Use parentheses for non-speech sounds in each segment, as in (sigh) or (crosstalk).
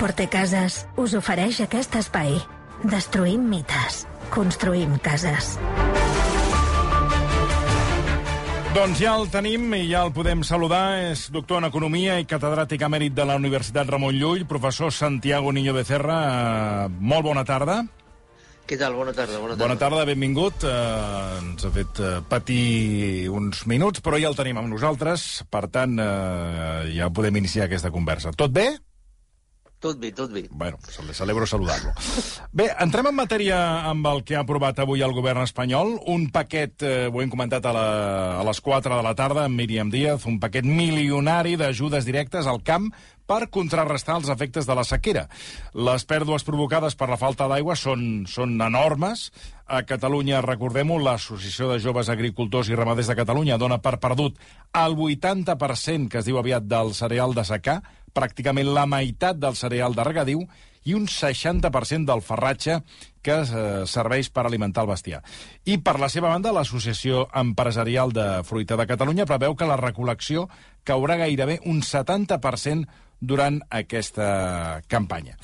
Portecasas us ofereix aquest espai. Destruïm mites. Construïm cases. Doncs ja el tenim i ja el podem saludar. És doctor en Economia i catedràtic emèrit de la Universitat Ramon Llull, professor Santiago Niño Becerra. Eh, molt bona tarda. Què tal? Bona tarda. Bona tarda, Bona tarda benvingut. Eh, ens ha fet eh, patir uns minuts, però ja el tenim amb nosaltres. Per tant, eh, ja podem iniciar aquesta conversa. Tot bé? Tot bé, tot bé. Bueno, celebro saludar-lo. (laughs) Bé, entrem en matèria amb el que ha aprovat avui el govern espanyol. Un paquet, eh, ho hem comentat a, la, a les 4 de la tarda amb Míriam Díaz, un paquet milionari d'ajudes directes al camp per contrarrestar els efectes de la sequera. Les pèrdues provocades per la falta d'aigua són, són enormes. A Catalunya, recordem-ho, l'Associació de Joves Agricultors i Ramaders de Catalunya dona per perdut el 80% que es diu aviat del cereal de secà, pràcticament la meitat del cereal de regadiu i un 60% del ferratge que eh, serveix per alimentar el bestiar. I, per la seva banda, l'Associació Empresarial de Fruita de Catalunya preveu que la recol·lecció caurà gairebé un 70% durant aquesta campanya.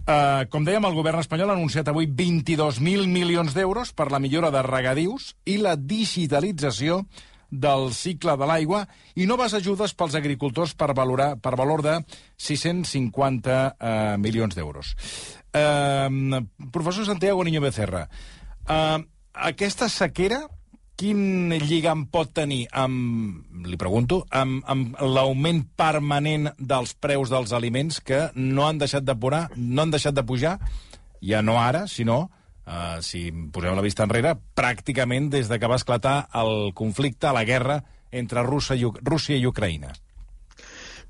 Uh, com dèiem, el govern espanyol ha anunciat avui 22.000 milions d'euros per la millora de regadius i la digitalització del cicle de l'aigua i noves ajudes pels agricultors per, valorar, per valor de 650 eh, milions d'euros. Eh, professor Santiago Niño Becerra, eh, aquesta sequera quin lligam pot tenir amb, li pregunto, amb, amb l'augment permanent dels preus dels aliments que no han deixat de pujar, no han deixat de pujar, ja no ara, sinó Uh, si posem la vista enrere, pràcticament des de que va esclatar el conflicte, la guerra entre Rússia i, Rússia i Ucraïna.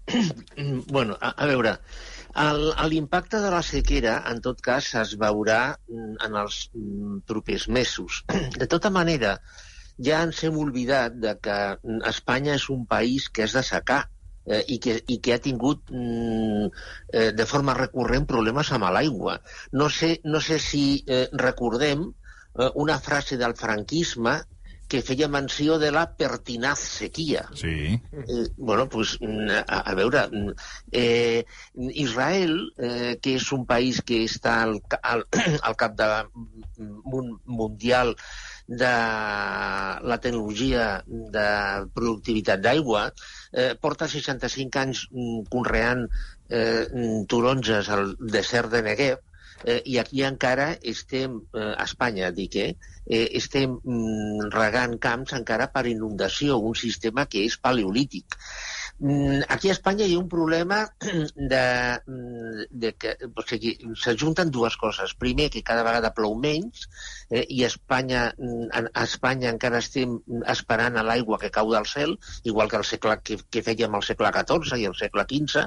(clears throat) bueno, a, a veure, l'impacte de la sequera, en tot cas, es veurà en els propers mesos. (clears throat) De tota manera, ja ens hem oblidat de que Espanya és un país que és de secar eh, i, que, i que ha tingut mm, eh, de forma recurrent problemes amb l'aigua. No sé, no sé si eh, recordem eh, una frase del franquisme que feia menció de la pertinaz sequia. Sí. Eh, bueno, pues, a, a veure, eh, Israel, eh, que és un país que està al, al, (clears throat) al cap de mundial de la tecnologia de productivitat d'aigua, eh, porta 65 anys mm, conreant eh, mm, taronges al desert de Negev, eh, i aquí encara estem, eh, a Espanya, dic, eh, eh, estem mm, regant camps encara per inundació, un sistema que és paleolític. Mm, aquí a Espanya hi ha un problema (clears throat) de, de que o sigui, s'ajunten dues coses. Primer, que cada vegada plou menys eh, i a Espanya, a Espanya encara estem esperant a l'aigua que cau del cel, igual que el segle que, que fèiem al segle XIV i al segle XV,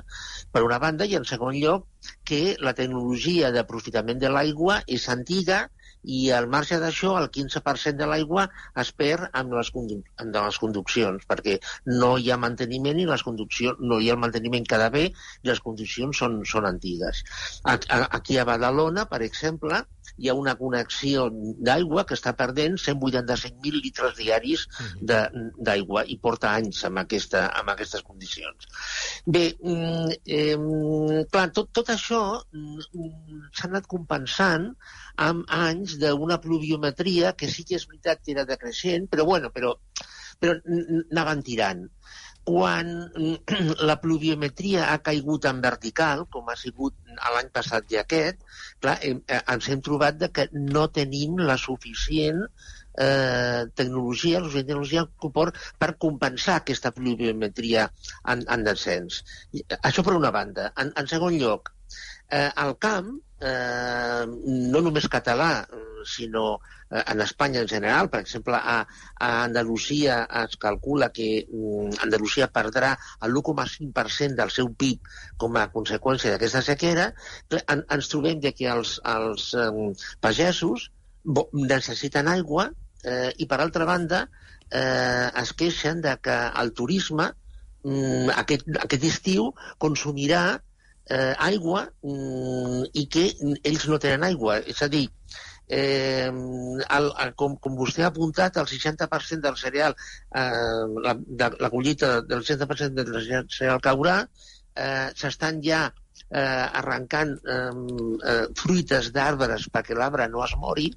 per una banda, i en segon lloc, que la tecnologia d'aprofitament de l'aigua és antiga i al marge d'això el 15% de l'aigua es perd amb les, amb les conduccions perquè no hi ha manteniment i les conduccions, no hi ha el manteniment cada bé i les condicions són, són antigues. Aquí a Badalona, per exemple, hi ha una connexió d'aigua que està perdent 185.000 litres diaris d'aigua i porta anys amb, aquesta, amb aquestes condicions. Bé, mm, eh, clar, tot, tot això mm, s'ha anat compensant amb anys d'una pluviometria que sí que és veritat que era decreixent, però bueno, però, però anaven tirant. Quan (clears throat) la pluviometria ha caigut en vertical, com ha sigut l'any passat i aquest, clar, eh, ens hem trobat de que no tenim la suficient eh, tecnologia, la suficient tecnologia per compensar aquesta pluviometria en, en descens. Això per una banda. En, en segon lloc, eh, el camp eh, no només català, sinó eh, en Espanya en general. Per exemple, a, a Andalusia es calcula que mm, Andalusia perdrà l'1,5% del seu PIB com a conseqüència d'aquesta sequera. En, ens trobem de que els, els eh, pagesos necessiten aigua eh, i, per altra banda, eh, es queixen de que el turisme mm, aquest, aquest estiu consumirà eh, aigua mm, i que ells no tenen aigua. És a dir, eh, el, el, com, com vostè ha apuntat, el 60% del cereal, eh, la, de, la collita del 60% del cereal caurà, eh, s'estan ja eh, arrencant eh, eh, fruites d'arbres perquè l'arbre no es mori,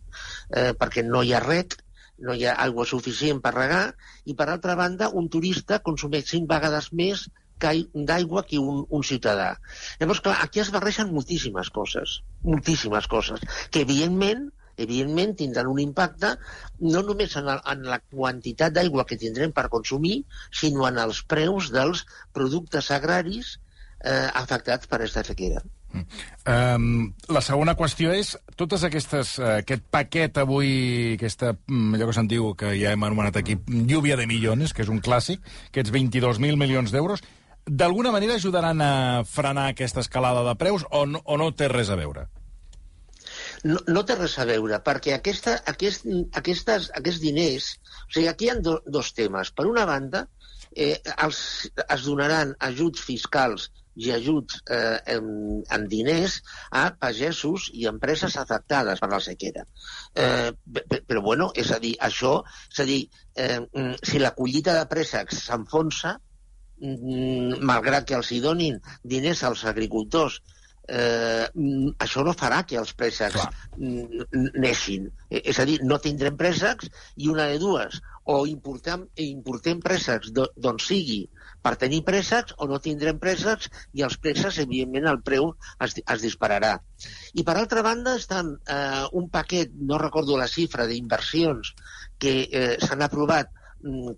eh, perquè no hi ha ret, no hi ha aigua suficient per regar, i per altra banda un turista consumeix cinc vegades més d'aigua que un, un ciutadà. Llavors, clar, aquí es barreixen moltíssimes coses, moltíssimes coses, que evidentment evidentment tindran un impacte no només en, el, en la quantitat d'aigua que tindrem per consumir, sinó en els preus dels productes agraris eh, afectats per aquesta sequera. Um, la segona qüestió és, totes aquestes, uh, aquest paquet avui, aquesta, mm, allò que se'n diu, que ja hem anomenat aquí, lluvia de milions, que és un clàssic, aquests 22.000 milions d'euros, d'alguna manera ajudaran a frenar aquesta escalada de preus o no, o no té res a veure? No, no té res a veure, perquè aquesta, aquest, aquestes, aquests diners... O sigui, aquí hi ha do, dos temes. Per una banda, eh, els, es donaran ajuts fiscals i ajuts eh, en, en diners a pagesos i empreses afectades per la sequera. Eh, però, bueno, és a dir, això, és a dir, eh, si la collita de préssecs s'enfonsa, malgrat que els hi donin diners als agricultors eh, això no farà que els préssecs neixin. És a dir, no tindrem préssecs i una de dues, o importem, importem préssecs d'on sigui per tenir préssecs o no tindrem préssecs i els préssecs, evidentment, el preu es, es dispararà. I per altra banda estan eh, un paquet, no recordo la xifra, d'inversions que eh, s'han aprovat mm,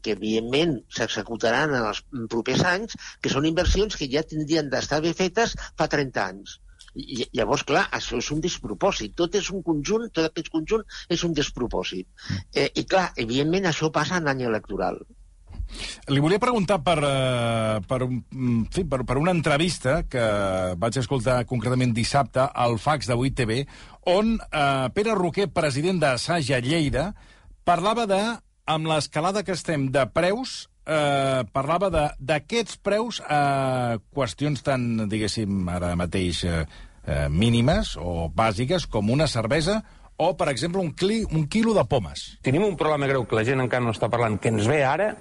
que evidentment s'executaran en els propers anys, que són inversions que ja tindrien d'estar bé fetes fa 30 anys. I, llavors, clar, això és un despropòsit. Tot és un conjunt, tot aquest conjunt és un despropòsit. Mm. Eh, I clar, evidentment això passa en any electoral. Li volia preguntar per, uh, per, um, sí, per, per una entrevista que vaig escoltar concretament dissabte al fax de 8TV, on uh, Pere Roquer, president de Saja Lleida, parlava de, amb l'escalada que estem de preus, eh, parlava d'aquests preus a eh, qüestions tan, diguéssim, ara mateix eh, eh, mínimes o bàsiques com una cervesa o, per exemple, un, cli, un quilo de pomes. Tenim un problema greu que la gent encara no està parlant, que ens ve ara,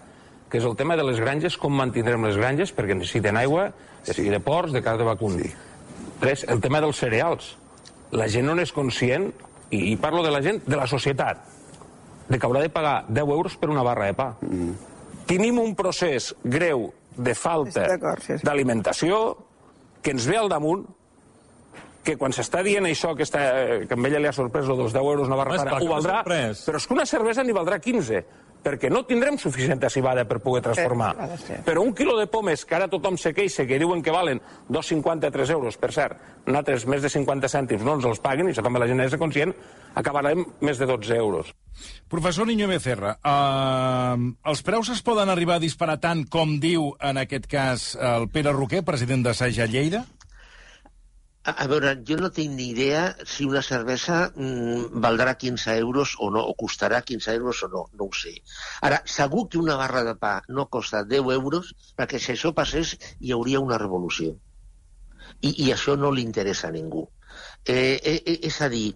que és el tema de les granges, com mantindrem les granges, perquè necessiten aigua, sí. de porcs, de casa de vacun. Sí. Tres, el tema dels cereals. La gent no n'és conscient, i, i parlo de la gent, de la societat, de que haurà de pagar 10 euros per una barra de pa. Mm. Tenim un procés greu de falta sí, d'alimentació que ens ve al damunt, que quan s'està dient això, que, està, que a ella li ha sorprès dels 10 euros una barra de pa, ho valdrà, però és que una cervesa n'hi valdrà 15 perquè no tindrem suficient cibada per poder transformar. Sí, Però un quilo de pomes, que ara tothom se queixa, que diuen que valen 2,53 euros, per cert, nosaltres més de 50 cèntims no ens els paguen, i això també la gent és conscient, acabarem més de 12 euros. Professor Niño Becerra, uh, els preus es poden arribar a disparar tant com diu, en aquest cas, el Pere Roquer, president de Saja Lleida? A, a veure, jo no tinc ni idea si una cervesa mm, valdrà 15 euros o no, o costarà 15 euros o no, no ho sé. Ara, segur que una barra de pa no costa 10 euros, perquè si això passés hi hauria una revolució. I, i això no li interessa a ningú. Eh, eh, eh, és a dir,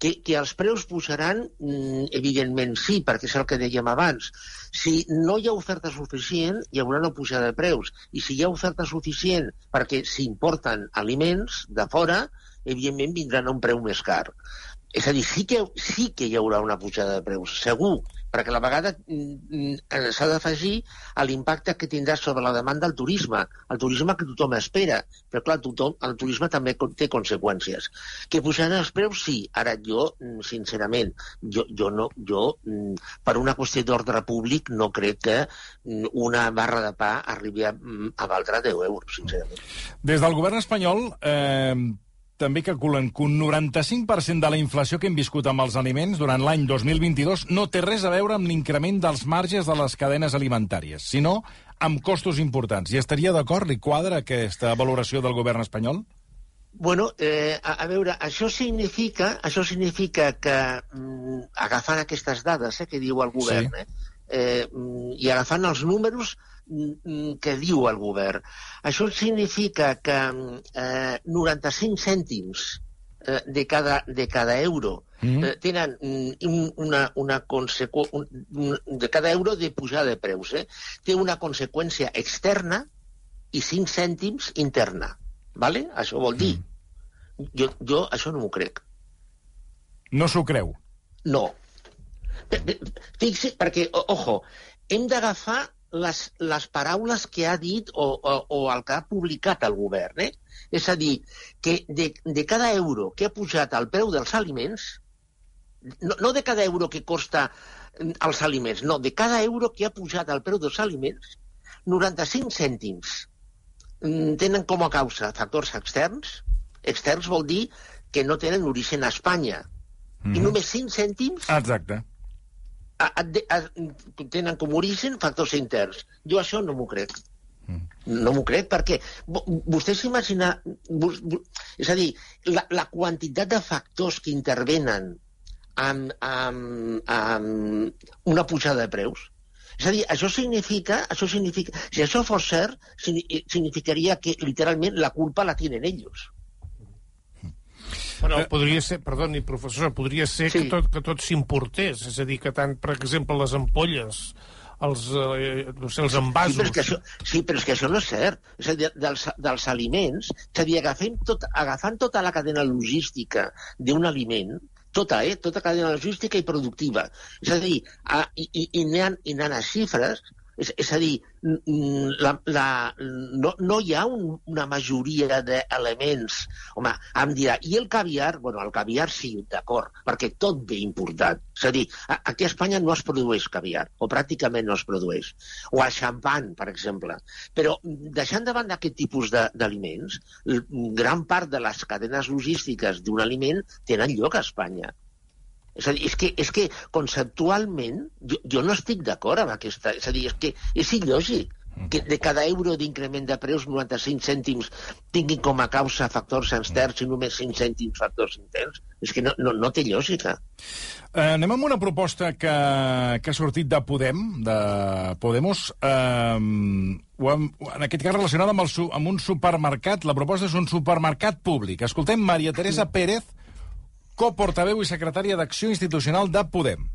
que, que els preus pujaran, mm, evidentment sí, perquè és el que dèiem abans. Si no hi ha oferta suficient, hi haurà una pujada de preus. I si hi ha oferta suficient perquè s'importen aliments de fora, evidentment vindran a un preu més car. És a dir, sí que, sí que hi haurà una pujada de preus, segur, perquè a la vegada mm, mm, s'ha d'afegir a l'impacte que tindrà sobre la demanda del turisme, el turisme que tothom espera, però clar, tothom, el turisme també té conseqüències. Que pujaran els preus, sí. Ara jo, mm, sincerament, jo, jo, no, jo per una qüestió d'ordre públic no crec que una barra de pa arribi a, a valdre 10 euros, sincerament. Des del govern espanyol eh, també calculen que un 95% de la inflació que hem viscut amb els aliments durant l'any 2022 no té res a veure amb l'increment dels marges de les cadenes alimentàries, sinó amb costos importants. I estaria d'acord, li quadra aquesta valoració del govern espanyol? Bueno, eh, a, a veure, això significa, això significa que, mm, agafant aquestes dades eh, que diu el govern, sí. eh, eh, mm, i agafant els números, que diu el govern. Això significa que eh, 95 cèntims eh, de, cada, de cada euro mm. eh, tenen un, una, una consequ... un, de cada euro de pujada de preus. Eh? Té una conseqüència externa i 5 cèntims interna. Vale? Això vol dir. Jo, jo això no m'ho crec. No s'ho creu. No. Fixi, perquè, ojo, hem d'agafar les, les paraules que ha dit o, o, o el que ha publicat el govern. Eh? És a dir, que de, de cada euro que ha pujat el preu dels aliments, no, no de cada euro que costa mm, els aliments, no, de cada euro que ha pujat el preu dels aliments, 95 cèntims mm, tenen com a causa factors externs. Externs vol dir que no tenen origen a Espanya. I només 5 cèntims Exacte. A, a, a, tenen com a origen factors interns. Jo això no m'ho crec. No m'ho crec perquè vo- vostè s'imagina... És a dir, la, la quantitat de factors que intervenen amb, amb, amb una pujada de preus és a dir, això significa, això significa, si això fos cert, signi- significaria que literalment la culpa la tienen ells. Bueno, podria ser, perdoni, professor, podria ser Sí. que tot, que tot s'importés, és a dir, que tant, per exemple, les ampolles, els, eh, no sé, els Sí envasos... però, és que això, sí, però és que això no és cert. És a dir, dels, dels aliments, és a dir, agafant, tot, agafant tota la cadena logística d'un aliment, tota, eh? tota cadena logística i productiva. És a dir, a, i, i, i anant, i anant a xifres, és, és a dir, la, la, no, no hi ha un, una majoria d'elements. Home, em dirà, i el caviar? Bueno, el caviar sí, d'acord, perquè tot ve importat. És a dir, aquí a Espanya no es produeix caviar, o pràcticament no es produeix. O el xampan, per exemple. Però deixant de banda aquest tipus d'aliments, gran part de les cadenes logístiques d'un aliment tenen lloc a Espanya. És a dir, és que, és que conceptualment jo, jo no estic d'acord amb aquesta... És a dir, és que és il·lògic que de cada euro d'increment de preus 95 cèntims tinguin com a causa factors externs i només 5 cèntims factors interns. És que no, no, no té lògica. Eh, anem amb una proposta que, que ha sortit de Podem, de Podemos, eh, hem, en aquest cas relacionada amb, el, amb un supermercat. La proposta és un supermercat públic. Escoltem Maria Teresa Pérez, coportaveu d'Acció Institucional de Podem.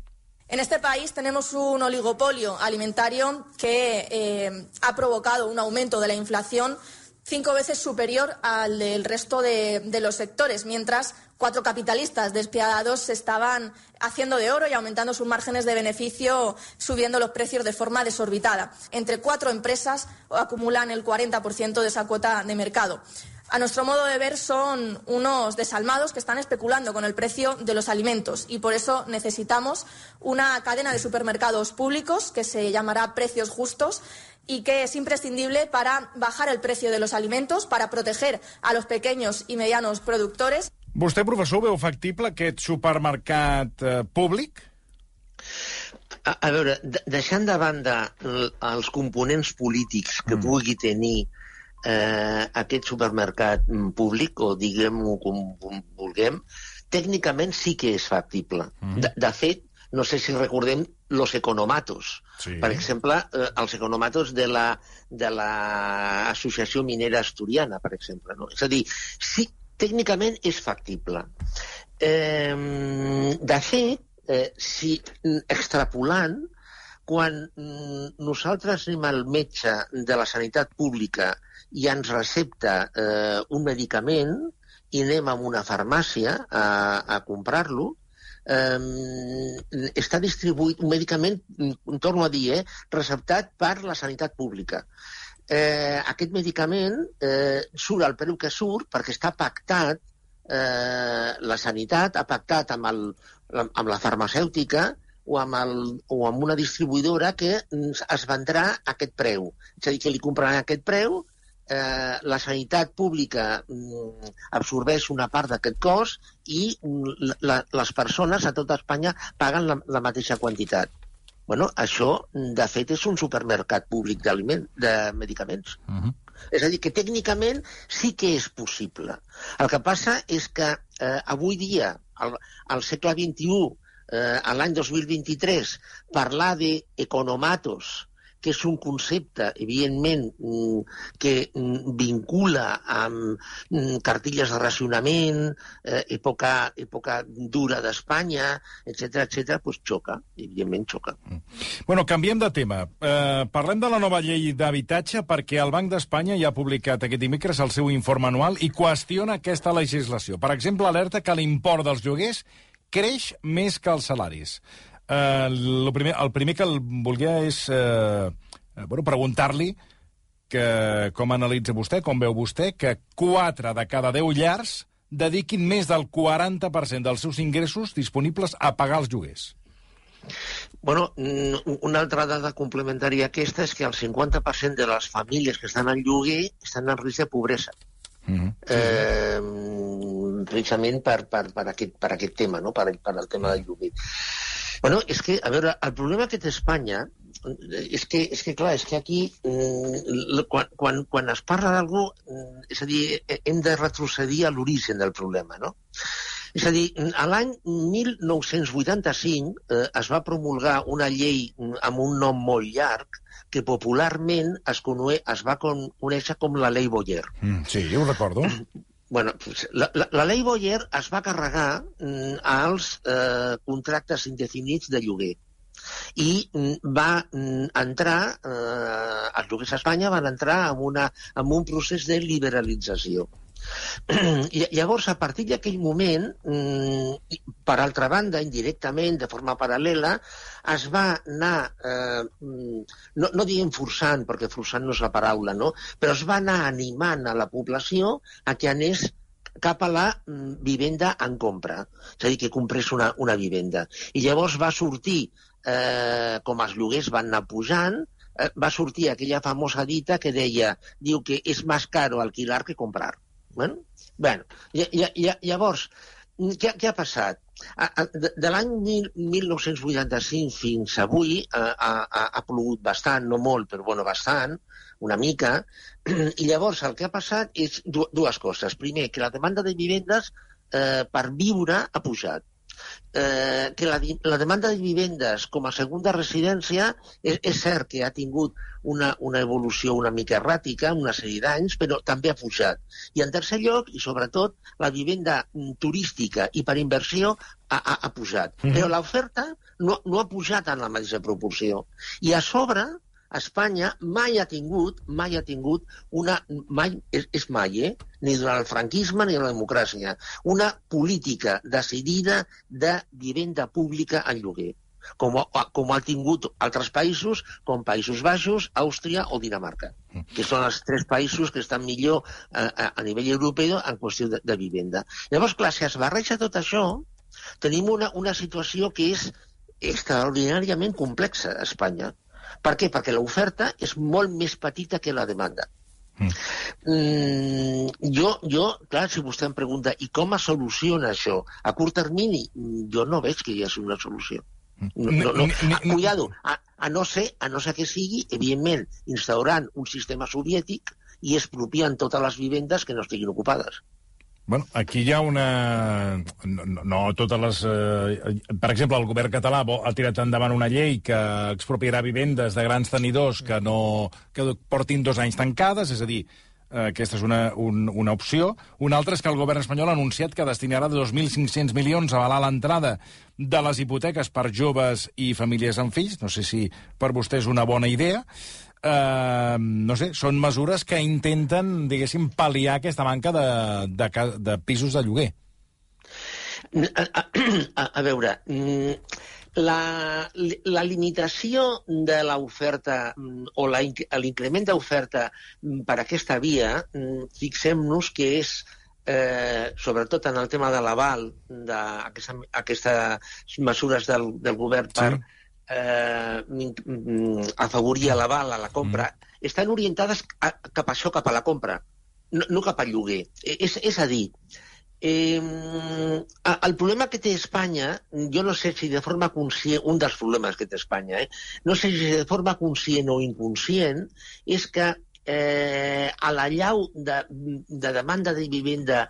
En este país tenemos un oligopolio alimentario que eh, ha provocado un aumento de la inflación cinco veces superior al del resto de, de los sectores, mientras cuatro capitalistas despiadados se estaban haciendo de oro y aumentando sus márgenes de beneficio, subiendo los precios de forma desorbitada. Entre cuatro empresas acumulan el 40% de esa cuota de mercado. A nuestro modo de ver, son unos desalmados que están especulando con el precio de los alimentos y por eso necesitamos una cadena de supermercados públicos que se llamará Precios Justos y que es imprescindible para bajar el precio de los alimentos, para proteger a los pequeños y medianos productores. Vostè, professor, veu factible aquest supermercat eh, públic? A, a veure, de, deixant de banda els components polítics que mm. pugui tenir eh, aquest supermercat mm, públic, o diguem-ho com, vulguem, tècnicament sí que és factible. Mm. De, de fet, no sé si recordem los economatos. Sí. Per exemple, eh, els economatos de la, de la Associació Minera Asturiana, per exemple. No? És a dir, sí, tècnicament és factible. Eh, de fet, eh, si mm, extrapolant, quan mm, nosaltres anem al metge de la sanitat pública i ens recepta eh, un medicament i anem a una farmàcia a, a comprar-lo, eh, està distribuït un medicament, mm, torno a dir, eh, receptat per la sanitat pública. Eh, aquest medicament eh, surt al preu que surt perquè està pactat, eh, la sanitat ha pactat amb, el, amb la farmacèutica o amb, el, o amb una distribuïdora que es vendrà aquest preu. És a dir, que li compraran aquest preu, eh, la sanitat pública mm, absorbeix una part d'aquest cost i mm, la, les persones a tota Espanya paguen la, la mateixa quantitat. Bueno, això, de fet, és un supermercat públic d'aliment, de medicaments. Uh -huh. És a dir, que tècnicament sí que és possible. El que passa és que eh, avui dia, al, al segle XXI, eh, a l'any 2023, parlar d'economatos que és un concepte, evidentment, mm, que mm, vincula amb mm, cartilles de racionament, eh, època, època dura d'Espanya, etc etc, doncs xoca, evidentment xoca. Bueno, canviem de tema. Eh, parlem de la nova llei d'habitatge perquè el Banc d'Espanya ja ha publicat aquest dimecres el seu informe anual i qüestiona aquesta legislació. Per exemple, alerta que l'import dels lloguers creix més que els salaris. Eh, el, primer, el primer que el volia és eh, bueno, preguntar-li que com analitza vostè, com veu vostè, que 4 de cada 10 llars dediquin més del 40% dels seus ingressos disponibles a pagar els lloguers. Bueno, una altra dada complementària a aquesta és que el 50% de les famílies que estan en lloguer estan en risc de pobresa. Mm -hmm. eh, precisament per, per, per, aquest, per aquest tema, no? per, per el tema del lloguer. Bueno, és que, a veure, el problema que té Espanya és que, és que clar, és que aquí eh, quan, quan, quan es parla d'algú, eh, és a dir, hem de retrocedir a l'origen del problema, no? És a dir, a l'any 1985 eh, es va promulgar una llei amb un nom molt llarg que popularment es, conue, es va conèixer com la Lei Boyer. Mm, sí, ho recordo. (clears throat) Bueno, la, la, la Lei Boyer es va carregar mm, als eh, contractes indefinits de lloguer i mm, va mm, entrar, eh, els lloguers a Espanya van entrar en, una, en un procés de liberalització. (clears throat) I, llavors, a partir d'aquell moment, mm, per altra banda, indirectament, de forma paral·lela, es va anar, eh, no, no diguem forçant, perquè forçant no és la paraula, no? però es va anar animant a la població a que anés cap a la vivenda en compra, és a dir, que comprés una, una vivenda. I llavors va sortir, eh, com els lloguers van anar pujant, eh, va sortir aquella famosa dita que deia, diu que és més caro alquilar que comprar. Bueno, bueno i, i, llavors, què, què ha passat? De, de l'any 1985 fins avui ha, ha, ha plogut bastant, no molt, però bueno, bastant, una mica, (clears throat) i llavors el que ha passat és dues coses. Primer, que la demanda de vivendes eh, per viure ha pujat eh, que la, la demanda de vivendes com a segunda residència és, és cert que ha tingut una, una evolució una mica erràtica, una sèrie d'anys, però també ha pujat. I en tercer lloc, i sobretot, la vivenda mm, turística i per inversió ha, ha, ha pujat. Mm -hmm. Però l'oferta no, no ha pujat en la mateixa proporció. I a sobre, Espanya mai ha tingut, mai ha tingut una, mai, és, és mai, eh? ni durant el franquisme ni la democràcia, una política decidida de vivenda pública en lloguer com, com ha tingut altres països, com Països Baixos, Àustria o Dinamarca, que són els tres països que estan millor a, a, a nivell europeu en qüestió de, de vivenda. Llavors, clar, si es barreja tot això, tenim una, una situació que és extraordinàriament complexa a Espanya. Per què? Perquè l'oferta és molt més petita que la demanda. Mm. Mm, jo, jo, clar, si vostè em pregunta i com es soluciona això a curt termini, jo no veig que hi hagi una solució. Mm. No, no, no. Ah, cuidado, a, a, no ser, a no ser que sigui, evidentment, instaurant un sistema soviètic i expropiant totes les vivendes que no estiguin ocupades. Bueno, aquí hi ha una... No, no totes les... Eh... Per exemple, el govern català ha tirat endavant una llei que expropiarà vivendes de grans tenidors que, no... que portin dos anys tancades, és a dir, eh, aquesta és una, un, una opció. Una altra és que el govern espanyol ha anunciat que destinarà 2.500 milions a avalar l'entrada de les hipoteques per joves i famílies amb fills. No sé si per vostè és una bona idea eh, no sé, són mesures que intenten, diguéssim, pal·liar aquesta manca de, de, de pisos de lloguer. A, a, (clears throat) a, a veure, mm, la, la limitació de l'oferta mm, o l'increment d'oferta mm, per aquesta via, fixem-nos que és eh, sobretot en el tema de l'aval d'aquestes mesures del, del govern per, sí eh, afavorir l'aval a la compra, mm. estan orientades a, cap a això, cap a la compra, no, no cap al lloguer. E, és, és a dir, eh, el problema que té Espanya, jo no sé si de forma conscient, un dels problemes que té Espanya, eh, no sé si de forma conscient o inconscient, és que eh, a la llau de, de demanda de vivenda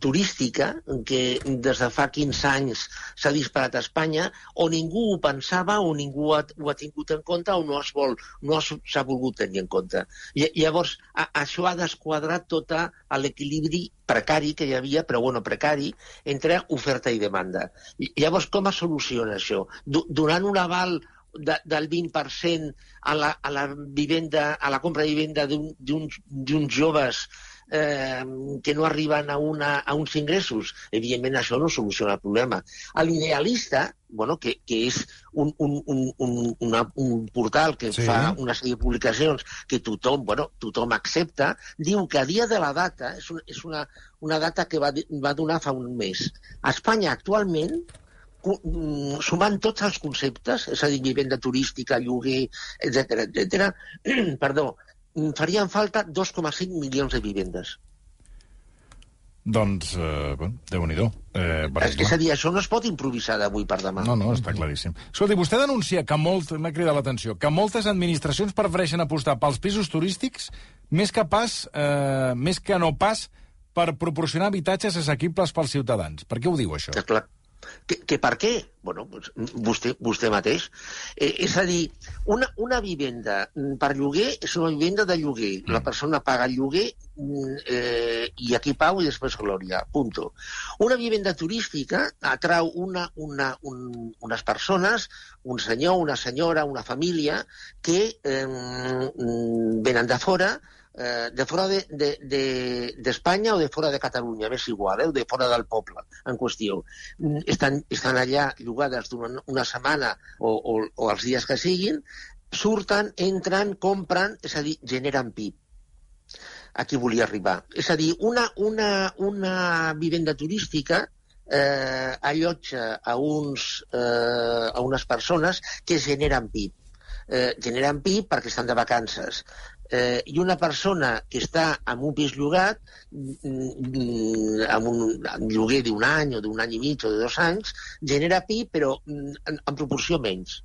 turística, que des de fa 15 anys s'ha disparat a Espanya, o ningú ho pensava, o ningú ha, ho ha tingut en compte, o no es vol, no s'ha volgut tenir en compte. I, llavors, a, això ha desquadrat tot l'equilibri precari que hi havia, però bueno, precari, entre oferta i demanda. I, llavors, com es soluciona això? Do, donant un aval de, del 20% a la, a la vivenda, a la compra de vivenda d'uns joves eh, que no arriben a, una, a uns ingressos. Evidentment, això no soluciona el problema. L'idealista, bueno, que, que és un, un, un, un, una, un portal que sí. fa una sèrie de publicacions que tothom, bueno, tothom accepta, diu que a dia de la data, és, un, és una, una data que va, va donar fa un mes, a Espanya actualment sumant tots els conceptes, és a dir, vivenda turística, lloguer, etc etc, (clears throat) perdó, mm, farien falta 2,5 milions de vivendes. Doncs, eh, bueno, Déu-n'hi-do. Eh, és, és a dir, això no es pot improvisar d'avui per demà. No, no, està claríssim. Escolti, vostè denuncia que molt, m'ha cridat l'atenció, que moltes administracions prefereixen apostar pels pisos turístics més que pas, eh, més que no pas per proporcionar habitatges assequibles pels ciutadans. Per què ho diu, això? Clar, que, que per què? Bueno, vostè, vostè mateix. Eh, és a dir, una, una vivenda per lloguer és una vivenda de lloguer. La mm. persona paga el lloguer eh, i aquí pau i després glòria. Punto. Una vivenda turística atrau una, una, un, unes persones, un senyor, una senyora, una família, que eh, venen de fora, eh, de fora d'Espanya de, de, de, o de fora de Catalunya, m'és igual, eh, de fora del poble en qüestió. Mm, estan, estan allà llogades durant una setmana o, o, o els dies que siguin, surten, entren, compren, és a dir, generen PIB. Aquí volia arribar. És a dir, una, una, una vivenda turística eh, allotja a, uns, eh, a unes persones que generen PIB. Eh, generen PIB perquè estan de vacances eh, i una persona que està en un pis llogat, mm, amb un amb lloguer d'un any o d'un any i mig o de dos anys, genera PIB, però mm, en, en proporció menys.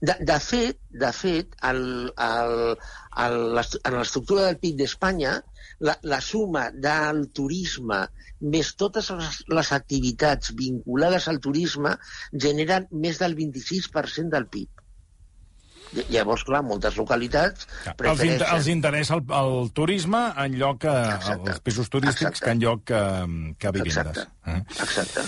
De, de fet, de fet el, el, el, en l'estructura del PIB d'Espanya, la, la suma del turisme més totes les, les activitats vinculades al turisme generen més del 26% del PIB. Llavors, clar, moltes localitats... Ja, prefereixen... els, inter els interessa el, el turisme en lloc que... Exacte. els pisos turístics Exacte. que en lloc que, que vivendes. Exacte. Eh? Exacte.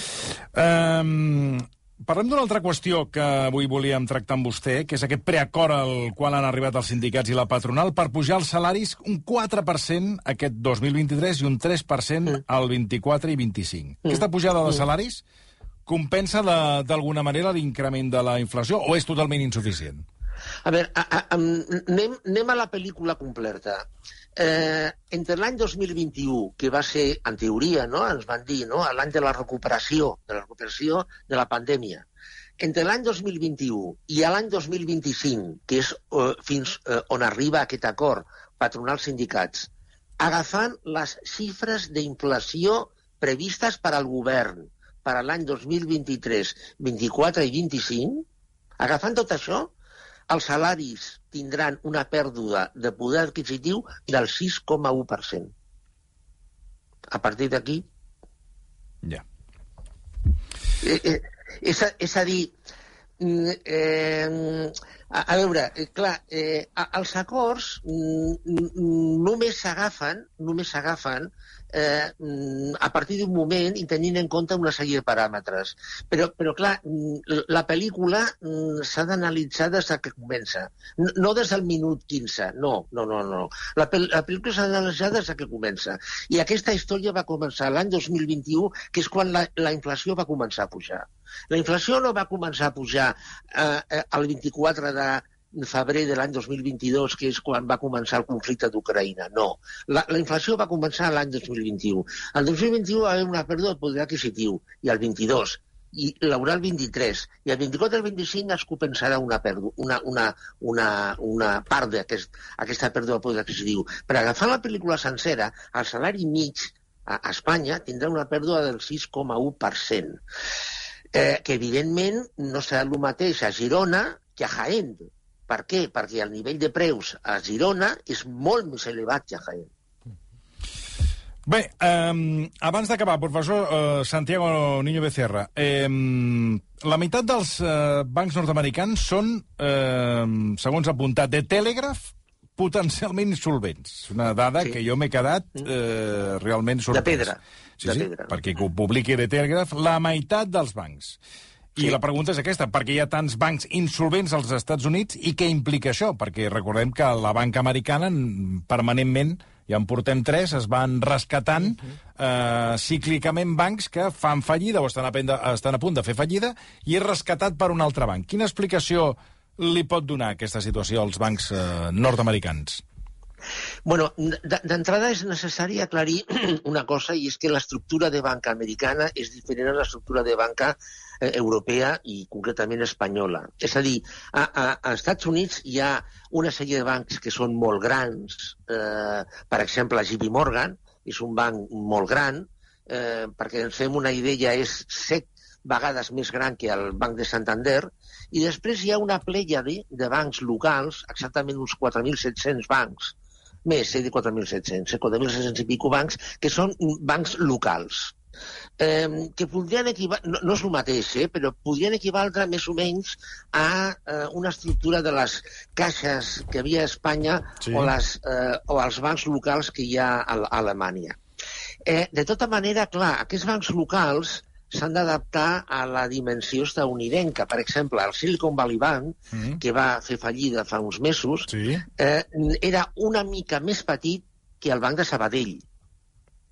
Um, Parlem d'una altra qüestió que avui volíem tractar amb vostè, que és aquest preacord al qual han arribat els sindicats i la patronal per pujar els salaris un 4% aquest 2023 i un 3% mm. al 24 i 25. Mm. Aquesta pujada de mm. salaris compensa d'alguna manera l'increment de la inflació o és totalment insuficient? A veure, a, a, anem, anem a la pel·lícula completa. Eh, entre l'any 2021, que va ser, en teoria, no, ens van dir, no, l'any de la recuperació, de la recuperació de la pandèmia, entre l'any 2021 i l'any 2025, que és eh, fins eh, on arriba aquest acord patronals sindicats, agafant les xifres d'inflació previstes per al govern per a l'any 2023, 24 i 25, agafant tot això, els salaris tindran una pèrdua de poder adquisitiu del 6,1%. A partir d'aquí... Ja. Eh, eh, és, a, és a dir, mm, eh, a, a veure, eh, clar, eh, els acords mm, només s'agafen només s'agafen eh, a partir d'un moment i tenint en compte una sèrie de paràmetres. Però, però clar, la pel·lícula s'ha d'analitzar des que comença. No des del minut 15, no, no, no. no. La, pel la pel·lícula s'ha d'analitzar des que comença. I aquesta història va començar l'any 2021, que és quan la, la inflació va començar a pujar. La inflació no va començar a pujar eh, eh el 24 de, febrer de l'any 2022, que és quan va començar el conflicte d'Ucraïna. No. La, la inflació va començar l'any 2021. El 2021 va haver una pèrdua de poder adquisitiu, i el 22 i l'haurà el 23, i el 24 i el 25 es compensarà una, pèrdua, una, una, una, una part d'aquesta aquest, pèrdua de poder adquisitiu. Per agafar la pel·lícula sencera, el salari mig a Espanya tindrà una pèrdua del 6,1%, eh, que evidentment no serà el mateix a Girona que a Jaén, Per què? Perquè el nivell de preus a Girona és molt més elevat que a Jaén. Bé, eh, abans d'acabar, professor eh, Santiago Niño Becerra, eh, la meitat dels eh, bancs nord-americans són, eh, segons apuntat, de Telegraph, potencialment insolvents. Una dada Sí. que jo m'he quedat eh, realment sorprès. pedra. Sí, De sí, pedra. perquè que ho publiqui de Telegraph, la meitat dels bancs. I Sí. la pregunta és aquesta, per què hi ha tants bancs insolvents als Estats Units i què implica això? Perquè recordem que la banca americana permanentment, ja en portem tres, es van rescatant eh, cíclicament bancs que fan fallida o estan a, pen de, estan a punt de fer fallida i és rescatat per un altre banc. Quina explicació li pot donar aquesta situació als bancs eh, nord-americans? Bueno, d'entrada és necessari aclarir (clears throat) una cosa, i és que l'estructura de banca americana és diferent a l'estructura de banca eh, europea i concretament espanyola. És a dir, a, a, a Estats Units hi ha una sèrie de bancs que són molt grans, eh, per exemple, JP Morgan és un banc molt gran, eh, perquè ens fem una idea, és set vegades més gran que el Banc de Santander, i després hi ha una plèiade de bancs locals, exactament uns 4.700 bancs, més, he dit 4.700, eh, 4.700 i pico bancs, que són bancs locals. Eh, que podrien equivaldre, no, no és el mateix, eh, però podrien equivaldre més o menys a eh, una estructura de les caixes que havia a Espanya sí. o, les, eh, o els bancs locals que hi ha a, a Alemanya. Eh, de tota manera, clar, aquests bancs locals s'han d'adaptar a la dimensió estadounidenca. Per exemple, el Silicon Valley Bank, Mm. que va fer fallida fa uns mesos, Sí. eh, era una mica més petit que el Banc de Sabadell,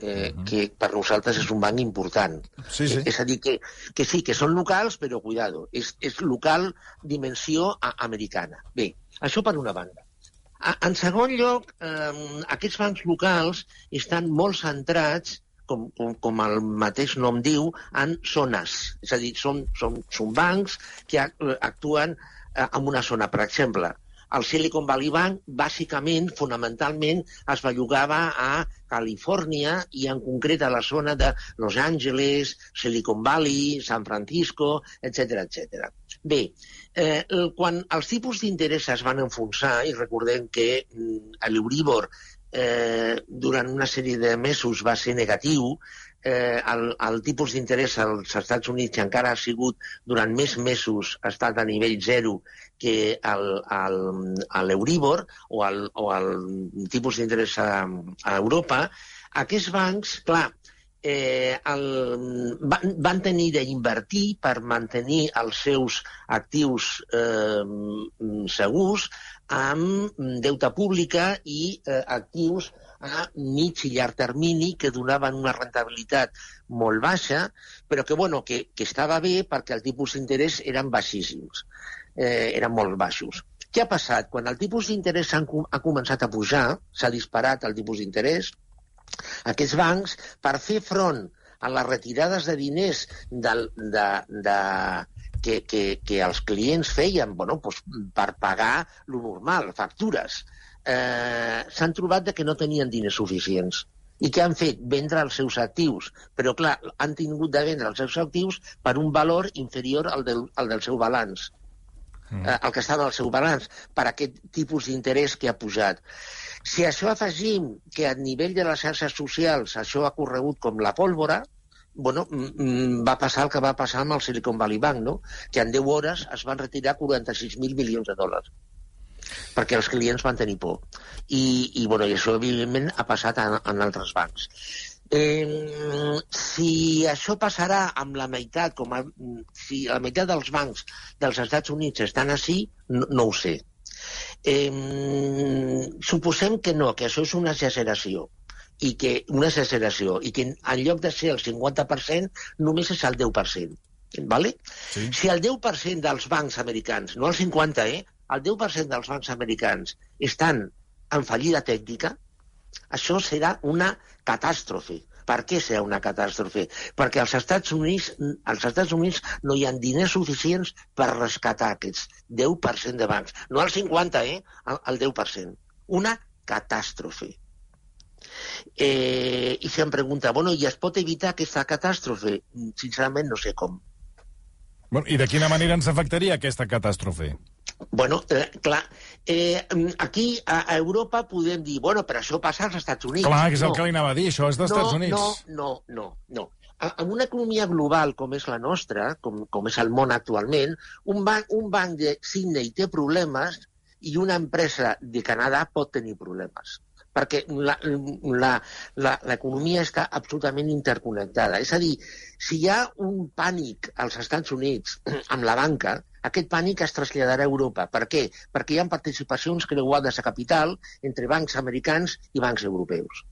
eh, que per nosaltres és un banc important. Sí, sí. És a dir, que, que sí, que són locals, però cuidado, és, és local dimensió americana. Bé, això per una banda. A, en segon lloc, eh, aquests bancs locals estan molt centrats com, com, com el mateix nom diu, en zones. És a dir, són, són, són bancs que ac- actuen eh, en una zona. Per exemple, el Silicon Valley Bank, bàsicament, fonamentalment, es bellugava a Califòrnia i en concret a la zona de Los Angeles, Silicon Valley, San Francisco, etc etc. Bé, eh, quan els tipus d'interès es van enfonsar, i recordem que mm, l'Euríbor eh, durant una sèrie de mesos va ser negatiu, eh, el, el tipus d'interès als Estats Units, encara ha sigut durant més mesos, ha estat a nivell zero que l'Euríbor o, el, o el tipus d'interès a, a Europa, aquests bancs, clar, eh, el, van, van tenir d'invertir per mantenir els seus actius eh, segurs amb deutte pública i eh, actius a mig i llarg termini que donaven una rentabilitat molt baixa, però que, bueno, que, que estava bé perquè el tipus d'interès eren baixíssims, eh, eren molt baixos. Què ha passat? Quan el tipus d'interès ha començat a pujar, s'ha disparat el tipus d'interès, aquests bancs, per fer front a les retirades de diners del, de, de, que, que, que els clients feien bueno, doncs, per pagar lo normal, factures, eh, s'han trobat de que no tenien diners suficients. I què han fet? Vendre els seus actius. Però, clar, han tingut de vendre els seus actius per un valor inferior al del, al del seu balanç mm. eh, el que estava al seu balanç, per aquest tipus d'interès que ha pujat. Si això afegim que a nivell de les xarxes socials això ha corregut com la pólvora, bueno, va passar el que va passar amb el Silicon Valley Bank, no? que en 10 hores es van retirar 46.000 milions de dòlars perquè els clients van tenir por. I, i, bueno, i això, evidentment, ha passat en, en altres bancs. Eh, si això passarà amb la meitat, com a, si la meitat dels bancs dels Estats Units estan així, no, no ho sé. Eh, suposem que no, que això és una exageració i que una exageració i que en lloc de ser el 50% només és el 10%. Vale? Sí. Si el 10% dels bancs americans, no el 50, eh, el 10% dels bancs americans estan en fallida tècnica, això serà una catàstrofe. Per què serà una catàstrofe? Perquè als Estats Units, als Estats Units no hi ha diners suficients per rescatar aquests 10% de bancs. No el 50, eh? El, el 10%. Una catàstrofe. Eh, I si em pregunta, bueno, i es pot evitar aquesta catàstrofe? Sincerament no sé com. Bueno, I de quina manera ens afectaria aquesta catàstrofe? Bueno, eh, clar, eh, aquí a, a Europa podem dir, bueno, però això passa als Estats Units. Clar, que és el no. que li anava a dir, això és dels no, Estats Units. No, no, no, no. En una economia global com és la nostra, com, com és el món actualment, un banc, un banc de Sydney té problemes i una empresa de Canadà pot tenir problemes perquè l'economia està absolutament interconnectada. És a dir, si hi ha un pànic als Estats Units (clears throat) amb la banca, aquest pànic es traslladarà a Europa. Per què? Perquè hi ha participacions creuades a capital entre bancs americans i bancs europeus.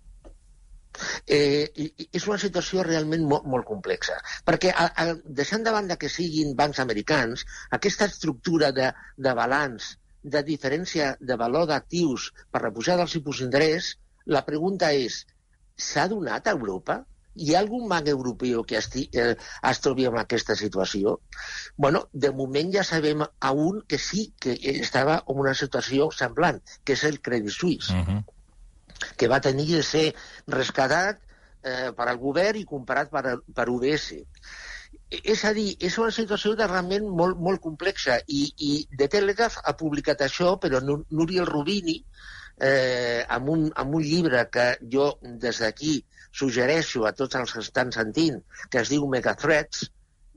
Eh, és una situació realment molt, molt complexa, perquè a, a, deixant de banda que siguin bancs americans, aquesta estructura de, de balanç, de diferència de valor d'actius per la pujada dels tipus d'interès, la pregunta és, s'ha donat a Europa? Hi ha algun banc europeu que esti, eh, es trobi en aquesta situació? bueno, de moment ja sabem a un que sí que estava en una situació semblant, que és el Credit Suisse Uh -huh. que va tenir de ser rescatat eh, per al govern i comprat per, per UBS. És a dir, és una situació de realment molt, molt complexa. I, i The Telegraph ha publicat això, però Núriel Rubini, eh, amb, un, amb un llibre que jo des d'aquí suggereixo a tots els que estan sentint, que es diu Megathreats,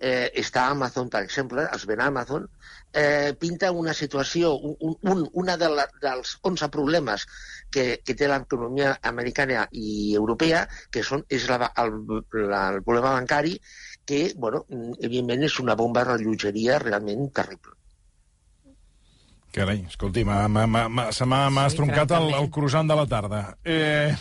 eh, està a Amazon, per exemple, es ven a Amazon, eh, pinta una situació, un, un, una de la, dels 11 problemes que, que té l'economia americana i europea, que són, és la, el, la, el problema bancari, que, bueno, evidentment és una bomba de rellotgeria realment terrible. Carai, escolti, se m'ha Sí, estroncat el, el croissant de la tarda. Eh,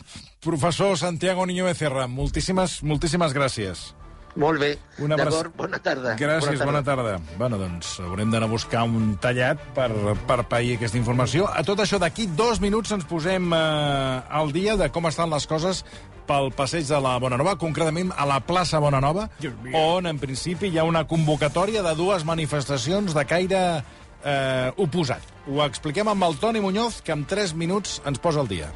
professor Santiago Niño Becerra, moltíssimes, moltíssimes gràcies. Molt bé, Una abraç- d'acord, bona tarda. Gràcies, bona tarda. Bueno, doncs haurem d'anar a buscar un tallat per, per pair aquesta informació. A tot això, d'aquí dos minuts ens posem eh, al dia de com estan les coses pel passeig de la Bonanova, concretament a la plaça Bonanova, on en principi hi ha una convocatòria de dues manifestacions de caire eh, oposat. Ho expliquem amb el Toni Muñoz, que en 3 minuts ens posa al dia.